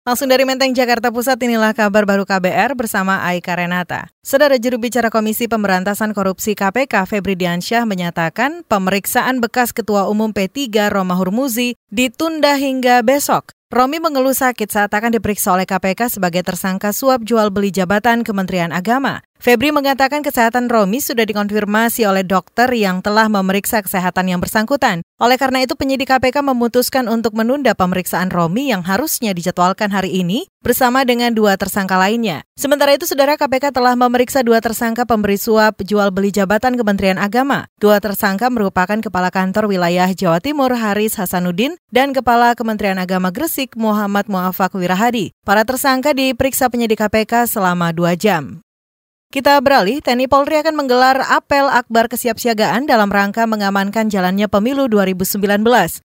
Langsung dari Menteng, Jakarta Pusat, inilah kabar baru KBR bersama Aika Renata. Saudara juru bicara Komisi Pemberantasan Korupsi KPK, Febri Diansyah, menyatakan pemeriksaan bekas Ketua Umum P3 Roma Hurmuzi ditunda hingga besok. Romi mengeluh sakit saat akan diperiksa oleh KPK sebagai tersangka suap jual beli jabatan Kementerian Agama. Febri mengatakan kesehatan Romi sudah dikonfirmasi oleh dokter yang telah memeriksa kesehatan yang bersangkutan. Oleh karena itu penyidik KPK memutuskan untuk menunda pemeriksaan Romi yang harusnya dijadwalkan hari ini bersama dengan dua tersangka lainnya. Sementara itu saudara KPK telah memeriksa dua tersangka pemberi suap jual beli jabatan Kementerian Agama. Dua tersangka merupakan Kepala Kantor Wilayah Jawa Timur Haris Hasanuddin dan Kepala Kementerian Agama Gresik Muhammad Muafak Wirahadi. Para tersangka diperiksa penyidik KPK selama dua jam. Kita beralih, TNI Polri akan menggelar apel akbar kesiapsiagaan dalam rangka mengamankan jalannya pemilu 2019.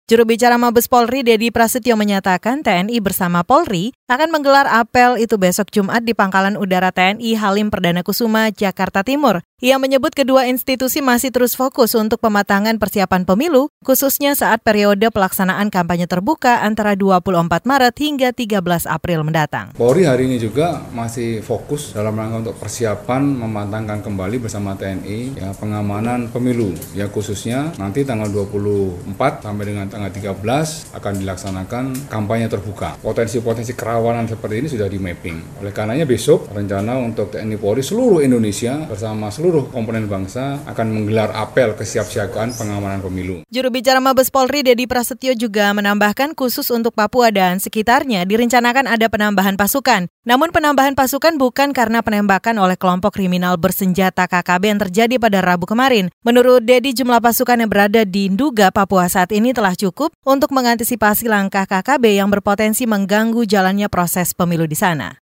Juru bicara Mabes Polri Dedi Prasetyo menyatakan TNI bersama Polri akan menggelar apel itu besok Jumat di Pangkalan Udara TNI Halim Perdana Kusuma, Jakarta Timur. Ia menyebut kedua institusi masih terus fokus untuk pematangan persiapan pemilu, khususnya saat periode pelaksanaan kampanye terbuka antara 24 Maret hingga 13 April mendatang. Polri hari ini juga masih fokus dalam rangka untuk persiapan mematangkan kembali bersama TNI ya, pengamanan pemilu, ya khususnya nanti tanggal 24 sampai dengan tanggal 13 akan dilaksanakan kampanye terbuka. Potensi-potensi kerawanan seperti ini sudah di mapping. Oleh karenanya besok rencana untuk TNI Polri seluruh Indonesia bersama seluruh komponen bangsa akan menggelar apel kesiapsiagaan pengamanan pemilu. Juru bicara Mabes Polri Dedi Prasetyo juga menambahkan khusus untuk Papua dan sekitarnya direncanakan ada penambahan pasukan. Namun penambahan pasukan bukan karena penembakan oleh kelompok kriminal bersenjata KKB yang terjadi pada Rabu kemarin. Menurut Dedi jumlah pasukan yang berada di Nduga, Papua saat ini telah cukup untuk mengantisipasi langkah KKB yang berpotensi mengganggu jalannya proses pemilu di sana.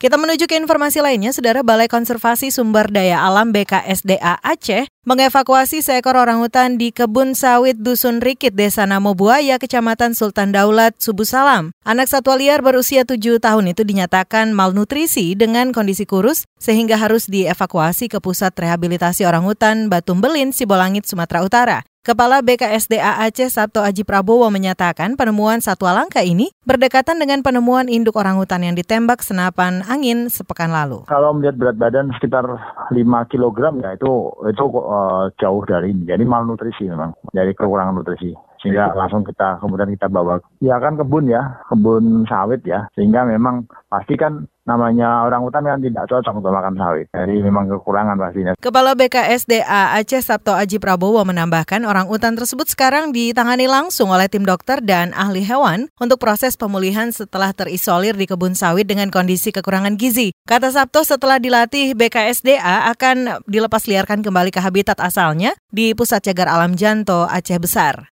Kita menuju ke informasi lainnya, Saudara Balai Konservasi Sumber Daya Alam BKSDA Aceh mengevakuasi seekor orang hutan di kebun sawit Dusun Rikit, Desa Namo Buaya, Kecamatan Sultan Daulat, Subuh Salam. Anak satwa liar berusia 7 tahun itu dinyatakan malnutrisi dengan kondisi kurus sehingga harus dievakuasi ke Pusat Rehabilitasi Orang Hutan Batumbelin, Sibolangit, Sumatera Utara. Kepala BKSDA Aceh Sabto Aji Prabowo menyatakan penemuan satwa langka ini berdekatan dengan penemuan induk orang hutan yang ditembak senapan angin sepekan lalu. Kalau melihat berat badan sekitar 5 kg ya itu itu uh, jauh dari ini. Jadi malnutrisi memang, dari kekurangan nutrisi sehingga langsung kita kemudian kita bawa ya kan kebun ya kebun sawit ya sehingga memang pasti kan namanya orang hutan kan tidak cocok untuk makan sawit. Jadi memang kekurangan pastinya. Kepala BKSDA Aceh Sabto Aji Prabowo menambahkan orang hutan tersebut sekarang ditangani langsung oleh tim dokter dan ahli hewan untuk proses pemulihan setelah terisolir di kebun sawit dengan kondisi kekurangan gizi. Kata Sabto setelah dilatih BKSDA akan dilepas liarkan kembali ke habitat asalnya di Pusat Cagar Alam Janto Aceh Besar.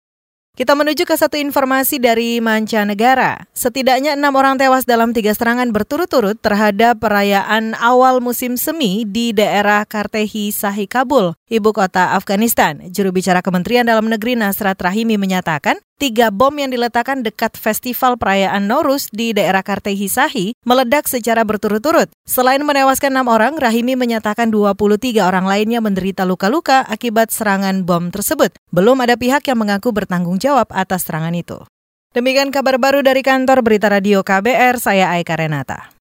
Kita menuju ke satu informasi dari mancanegara. Setidaknya enam orang tewas dalam tiga serangan berturut-turut terhadap perayaan awal musim semi di daerah Kartehi Sahi Kabul, ibu kota Afghanistan. Juru bicara Kementerian Dalam Negeri Nasrat Rahimi menyatakan tiga bom yang diletakkan dekat festival perayaan Norus di daerah Kartehi Sahi meledak secara berturut-turut. Selain menewaskan enam orang, Rahimi menyatakan 23 orang lainnya menderita luka-luka akibat serangan bom tersebut. Belum ada pihak yang mengaku bertanggung jawab atas serangan itu. Demikian kabar baru dari kantor Berita Radio KBR, saya Aika Renata.